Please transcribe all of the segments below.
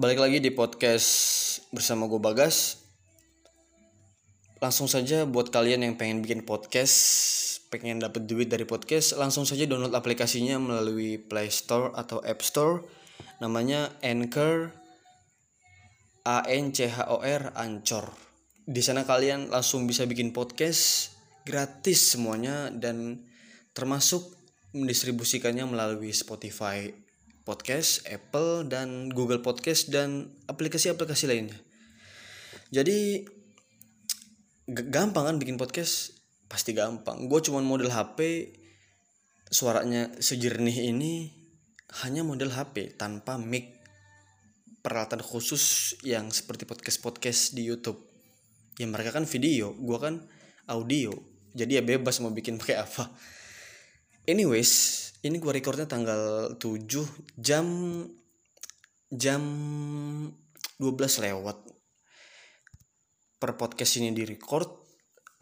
balik lagi di podcast bersama gue Bagas. Langsung saja buat kalian yang pengen bikin podcast, pengen dapat duit dari podcast, langsung saja download aplikasinya melalui Play Store atau App Store. Namanya Anchor A N C H O R Ancor. Di sana kalian langsung bisa bikin podcast gratis semuanya dan termasuk mendistribusikannya melalui Spotify Podcast, Apple dan Google Podcast dan aplikasi-aplikasi lainnya. Jadi gampang kan bikin podcast? Pasti gampang. Gue cuman model HP suaranya sejernih ini hanya model HP tanpa mic peralatan khusus yang seperti podcast-podcast di YouTube. Ya mereka kan video, gua kan audio. Jadi ya bebas mau bikin pakai apa. Anyways, ini gua recordnya tanggal 7 jam jam 12 lewat. Per podcast ini di record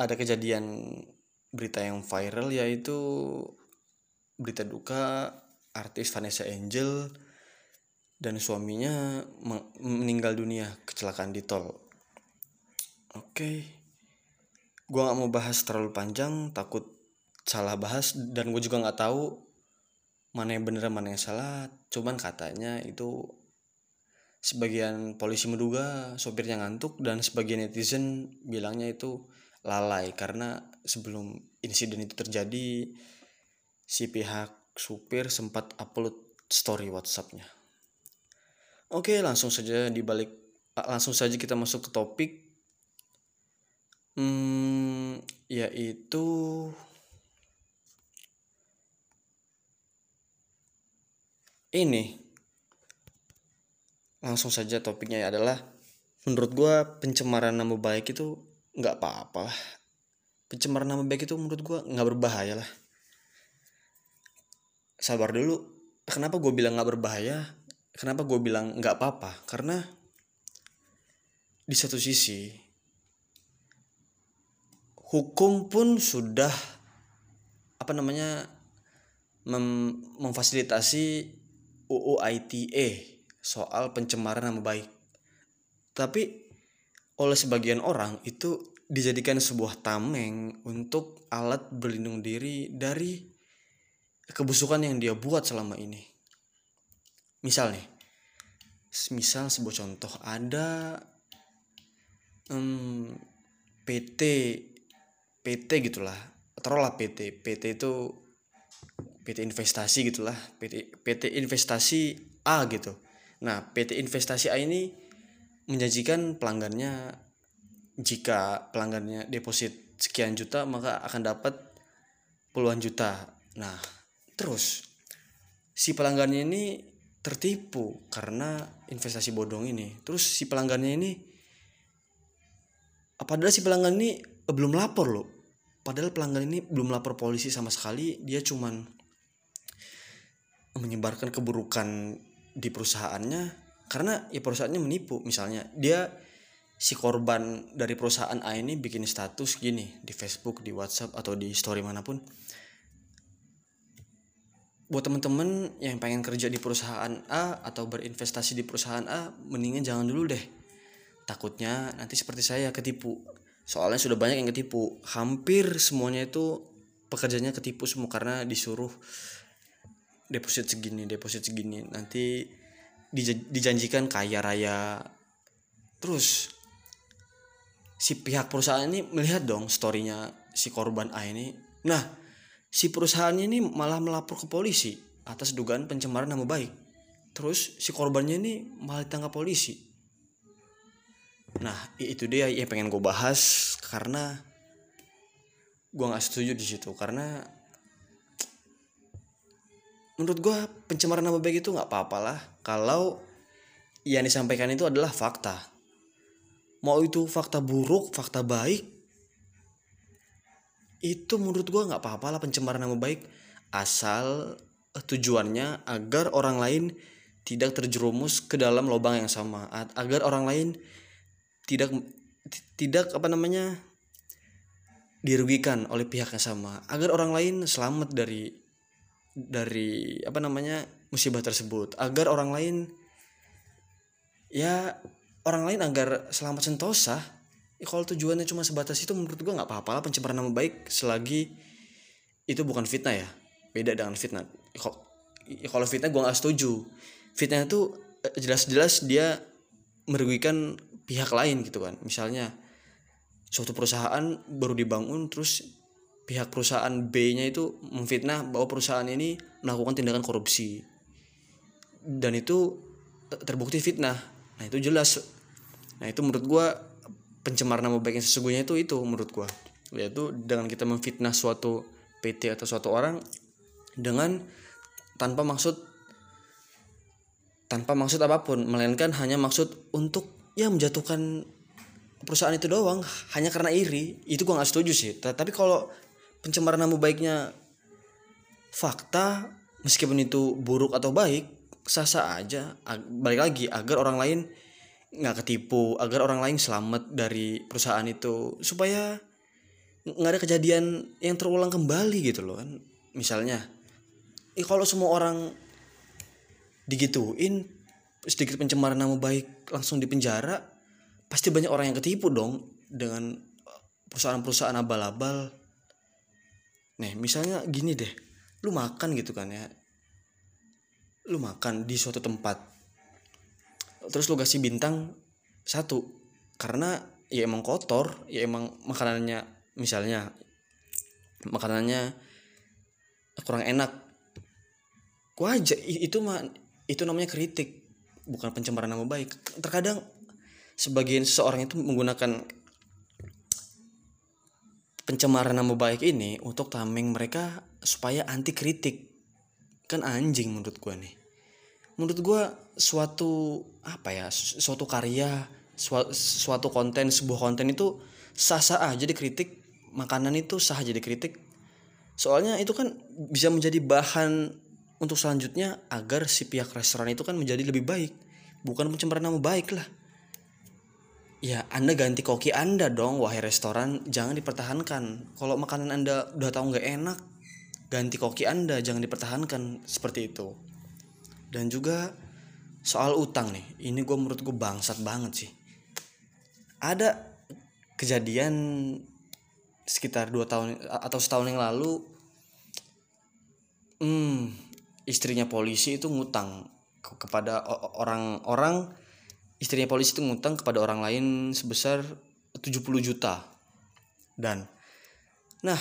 ada kejadian berita yang viral yaitu berita duka artis Vanessa Angel dan suaminya meninggal dunia kecelakaan di tol. Oke, gua nggak mau bahas terlalu panjang, takut salah bahas dan gue juga nggak tahu mana yang bener mana yang salah. Cuman katanya itu sebagian polisi menduga sopirnya ngantuk dan sebagian netizen bilangnya itu lalai karena sebelum insiden itu terjadi si pihak supir sempat upload story WhatsAppnya. Oke, langsung saja dibalik langsung saja kita masuk ke topik hmm, yaitu ini. Langsung saja topiknya adalah menurut gua pencemaran nama baik itu nggak apa-apa lah. Pencemaran nama baik itu menurut gua nggak berbahaya lah. Sabar dulu. Kenapa gue bilang nggak berbahaya? Kenapa gue bilang nggak apa-apa? Karena di satu sisi hukum pun sudah apa namanya mem- memfasilitasi UU ITE soal pencemaran nama baik tapi oleh sebagian orang itu dijadikan sebuah tameng untuk alat berlindung diri dari kebusukan yang dia buat selama ini. Misal nih, misal sebuah contoh ada hmm, PT PT gitulah, taruhlah PT PT itu PT investasi gitulah, PT PT investasi A gitu. Nah PT investasi A ini menjanjikan pelanggannya jika pelanggannya deposit sekian juta maka akan dapat puluhan juta. Nah Terus si pelanggannya ini tertipu karena investasi bodong ini. Terus si pelanggannya ini padahal si pelanggan ini belum lapor loh. Padahal pelanggan ini belum lapor polisi sama sekali. Dia cuman menyebarkan keburukan di perusahaannya karena ya perusahaannya menipu. Misalnya dia si korban dari perusahaan A ini bikin status gini di Facebook, di WhatsApp atau di story mana pun buat temen-temen yang pengen kerja di perusahaan A atau berinvestasi di perusahaan A mendingan jangan dulu deh takutnya nanti seperti saya ketipu soalnya sudah banyak yang ketipu hampir semuanya itu pekerjanya ketipu semua karena disuruh deposit segini deposit segini nanti dijanjikan kaya raya terus si pihak perusahaan ini melihat dong storynya si korban A ini nah si perusahaannya ini malah melapor ke polisi atas dugaan pencemaran nama baik. Terus si korbannya ini malah ditangkap polisi. Nah itu dia yang pengen gue bahas karena gue nggak setuju di situ. Karena menurut gue pencemaran nama baik itu nggak apa-apa lah. Kalau yang disampaikan itu adalah fakta. Mau itu fakta buruk, fakta baik, itu menurut gue nggak apa-apa lah pencemaran nama baik. Asal eh, tujuannya agar orang lain tidak terjerumus ke dalam lubang yang sama. Agar orang lain tidak tidak apa namanya dirugikan oleh pihak yang sama. Agar orang lain selamat dari dari apa namanya musibah tersebut. Agar orang lain ya orang lain agar selamat sentosa ya kalau tujuannya cuma sebatas itu menurut gue nggak apa-apa lah pencemaran nama baik selagi itu bukan fitnah ya. Beda dengan fitnah. Ya, kalau fitnah gue nggak setuju. Fitnah itu eh, jelas-jelas dia merugikan pihak lain gitu kan. Misalnya suatu perusahaan baru dibangun terus pihak perusahaan B-nya itu memfitnah bahwa perusahaan ini melakukan tindakan korupsi. Dan itu terbukti fitnah. Nah itu jelas. Nah itu menurut gue pencemaran nama baik yang sesungguhnya itu itu menurut gue yaitu dengan kita memfitnah suatu PT atau suatu orang dengan tanpa maksud tanpa maksud apa pun melainkan hanya maksud untuk ya menjatuhkan perusahaan itu doang hanya karena iri. Itu gue nggak setuju sih. Tapi kalau pencemaran nama baiknya fakta meskipun itu buruk atau baik sah-sah aja. Balik lagi agar orang lain nggak ketipu agar orang lain selamat dari perusahaan itu supaya nggak ada kejadian yang terulang kembali gitu loh kan misalnya. Eh, kalau semua orang digituin sedikit pencemaran nama baik langsung dipenjara pasti banyak orang yang ketipu dong dengan perusahaan-perusahaan abal-abal Nih, misalnya gini deh. Lu makan gitu kan ya. Lu makan di suatu tempat. Terus lu kasih bintang satu. Karena ya emang kotor, ya emang makanannya misalnya makanannya kurang enak. Gua aja itu mah itu namanya kritik, bukan pencemaran nama baik. Terkadang sebagian seseorang itu menggunakan pencemaran nama baik ini untuk tameng mereka supaya anti kritik. Kan anjing menurut gue nih. Menurut gue suatu apa ya suatu karya suatu konten sebuah konten itu sah-sah aja dikritik makanan itu sah aja dikritik. Soalnya itu kan bisa menjadi bahan untuk selanjutnya agar si pihak restoran itu kan menjadi lebih baik bukan pencemaran nama baik lah Ya, Anda ganti koki Anda dong, wahai restoran. Jangan dipertahankan. Kalau makanan Anda udah tahu nggak enak, ganti koki Anda, jangan dipertahankan seperti itu. Dan juga soal utang nih, ini gue menurut gue bangsat banget sih. Ada kejadian sekitar dua tahun atau setahun yang lalu, hmm, istrinya polisi itu ngutang kepada orang-orang istrinya polisi itu ngutang kepada orang lain sebesar 70 juta. Dan nah,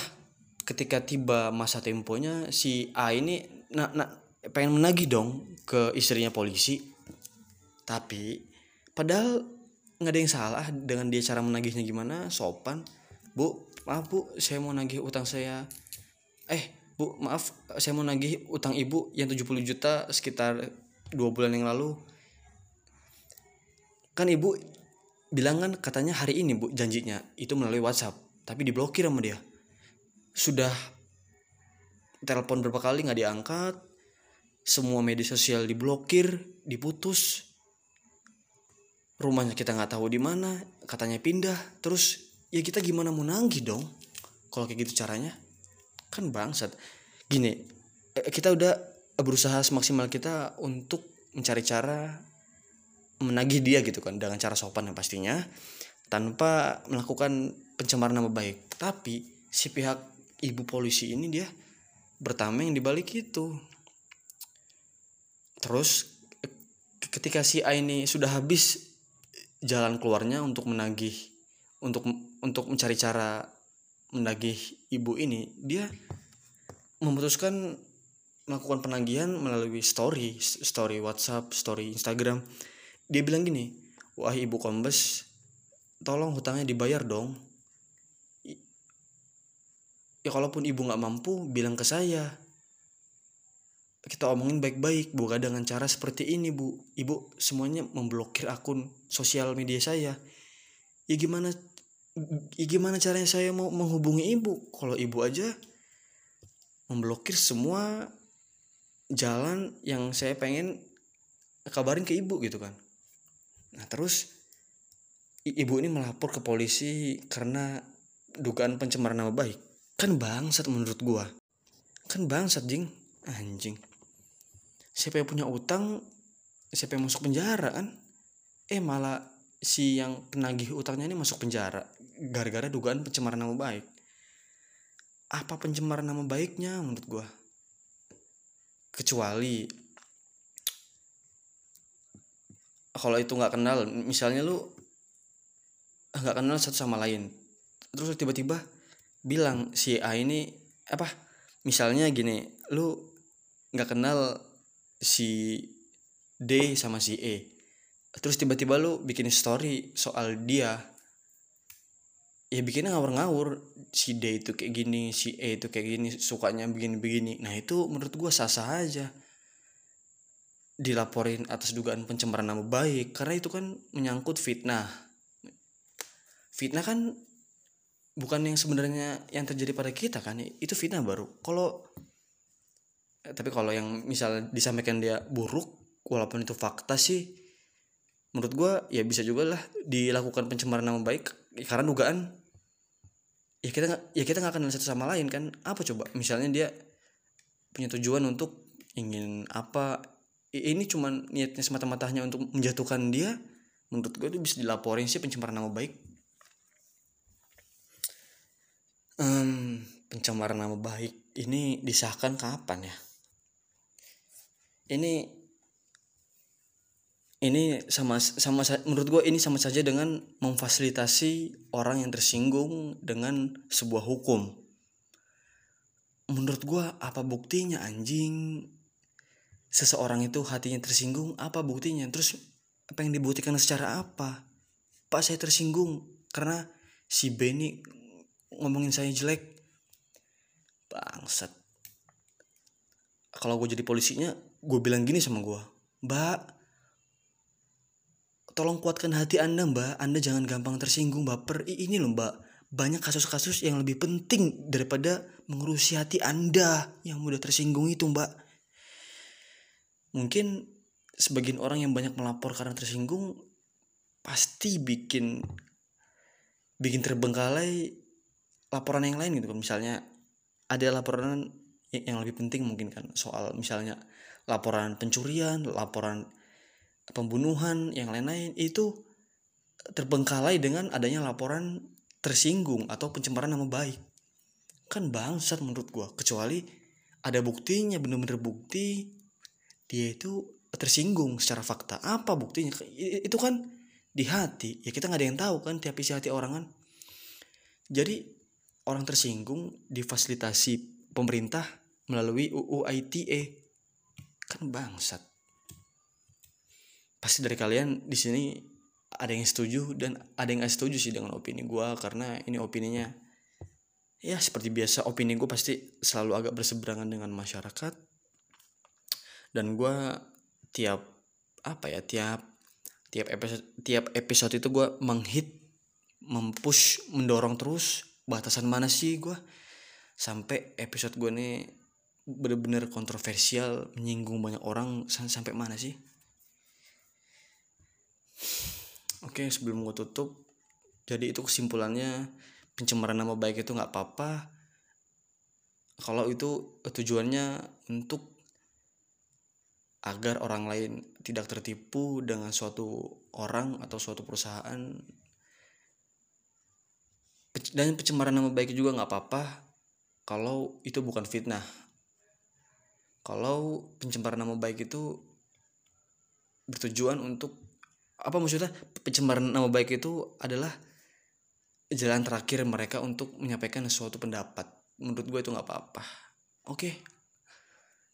ketika tiba masa temponya si A ini nak nak pengen menagih dong ke istrinya polisi. Tapi padahal nggak ada yang salah dengan dia cara menagihnya gimana, sopan. Bu, maaf Bu, saya mau nagih utang saya. Eh, Bu, maaf, saya mau nagih utang Ibu yang 70 juta sekitar dua bulan yang lalu. Kan ibu bilang kan katanya hari ini bu janjinya itu melalui WhatsApp tapi diblokir sama dia. Sudah telepon berapa kali nggak diangkat semua media sosial diblokir diputus. Rumahnya kita nggak tahu di mana katanya pindah. Terus ya kita gimana mau nanggi dong kalau kayak gitu caranya? Kan bangsat gini eh, kita udah berusaha semaksimal kita untuk mencari cara menagih dia gitu kan dengan cara sopan yang pastinya tanpa melakukan pencemaran nama baik. Tapi si pihak ibu polisi ini dia bertameng di balik itu. Terus ketika si A ini sudah habis jalan keluarnya untuk menagih untuk untuk mencari cara menagih ibu ini dia memutuskan melakukan penagihan melalui story story WhatsApp story Instagram. Dia bilang gini wah ibu kombes tolong hutangnya dibayar dong. Ya kalaupun ibu nggak mampu bilang ke saya. Kita omongin baik-baik bukan dengan cara seperti ini bu. Ibu semuanya memblokir akun sosial media saya. Ya gimana ya gimana caranya saya mau menghubungi ibu? Kalau ibu aja memblokir semua jalan yang saya pengen kabarin ke ibu gitu kan Nah terus ibu ini melapor ke polisi karena dugaan pencemaran nama baik. Kan bangsat menurut gua. Kan bangsat jing. Anjing. Siapa yang punya utang, siapa yang masuk penjara kan? eh malah si yang penagih utangnya ini masuk penjara gara-gara dugaan pencemaran nama baik apa pencemaran nama baiknya menurut gue kecuali kalau itu nggak kenal misalnya lu nggak kenal satu sama lain terus tiba-tiba bilang si A ini apa misalnya gini lu nggak kenal si D sama si E terus tiba-tiba lu bikin story soal dia ya bikinnya ngawur-ngawur. Si D itu kayak gini si E itu kayak gini sukanya begini-begini. Nah itu menurut gua sah-sah aja. Dilaporin atas dugaan pencemaran nama baik karena itu kan menyangkut fitnah. Fitnah kan bukan yang sebenarnya yang terjadi pada kita kan itu fitnah baru. Kalau eh, tapi kalau yang misal disampaikan dia buruk walaupun itu fakta sih menurut gue ya bisa juga lah dilakukan pencemaran nama baik karena dugaan ya kita ya kita nggak kenal satu sama lain kan. Apa coba? Misalnya dia punya tujuan untuk ingin apa? Ini cuman niatnya semata-matanya untuk menjatuhkan dia. Menurut gue itu bisa dilaporin sih pencemaran nama baik. Um, pencemaran nama baik ini disahkan kapan ya? Ini ini sama sama menurut gue ini sama saja dengan memfasilitasi orang yang tersinggung dengan sebuah hukum. Menurut gue apa buktinya anjing? Seseorang itu hatinya tersinggung apa buktinya? Terus apa yang dibuktikan secara apa? Pak saya tersinggung karena si B ini ngomongin saya jelek. Bangsat. Kalau gue jadi polisinya gue bilang gini sama gue mbak tolong kuatkan hati anda mbak. Anda jangan gampang tersinggung baper. Ini loh mbak. Banyak kasus-kasus yang lebih penting daripada mengurusi hati anda yang mudah tersinggung itu mbak. Mungkin sebagian orang yang banyak melapor karena tersinggung pasti bikin bikin terbengkalai laporan yang lain gitu kan. Misalnya ada laporan yang lebih penting mungkin kan. Soal misalnya laporan pencurian laporan pembunuhan yang lain-lain itu terbengkalai dengan adanya laporan tersinggung atau pencemaran nama baik. Kan bangsat menurut gua kecuali ada buktinya bener-bener bukti dia itu tersinggung secara fakta. Apa buktinya? Itu kan di hati. Ya kita nggak ada yang tahu kan tiap isi hati orang kan. Jadi orang tersinggung difasilitasi pemerintah melalui UU ITE kan bangsat pasti dari kalian di sini ada yang setuju dan ada yang nggak setuju sih dengan opini gue karena ini opininya ya seperti biasa opini gue pasti selalu agak berseberangan dengan masyarakat. Dan gue tiap apa ya tiap tiap episode tiap episode itu gue menghit mempush mendorong terus batasan mana sih gue sampai episode gue nih bener-bener kontroversial menyinggung banyak orang sampai mana sih oke sebelum gue tutup jadi itu kesimpulannya pencemaran nama baik itu nggak apa-apa. Kalau itu tujuannya untuk agar orang lain tidak tertipu dengan suatu orang atau suatu perusahaan. Dan pencemaran nama baik juga nggak apa-apa kalau itu bukan fitnah. Kalau pencemaran nama baik itu bertujuan untuk apa maksudnya pencemaran nama baik itu adalah jalan terakhir mereka untuk menyampaikan suatu pendapat menurut gue itu nggak apa-apa oke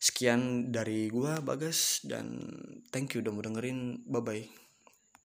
Sekian dari gua Bagas dan thank you udah mau dengerin. Bye bye.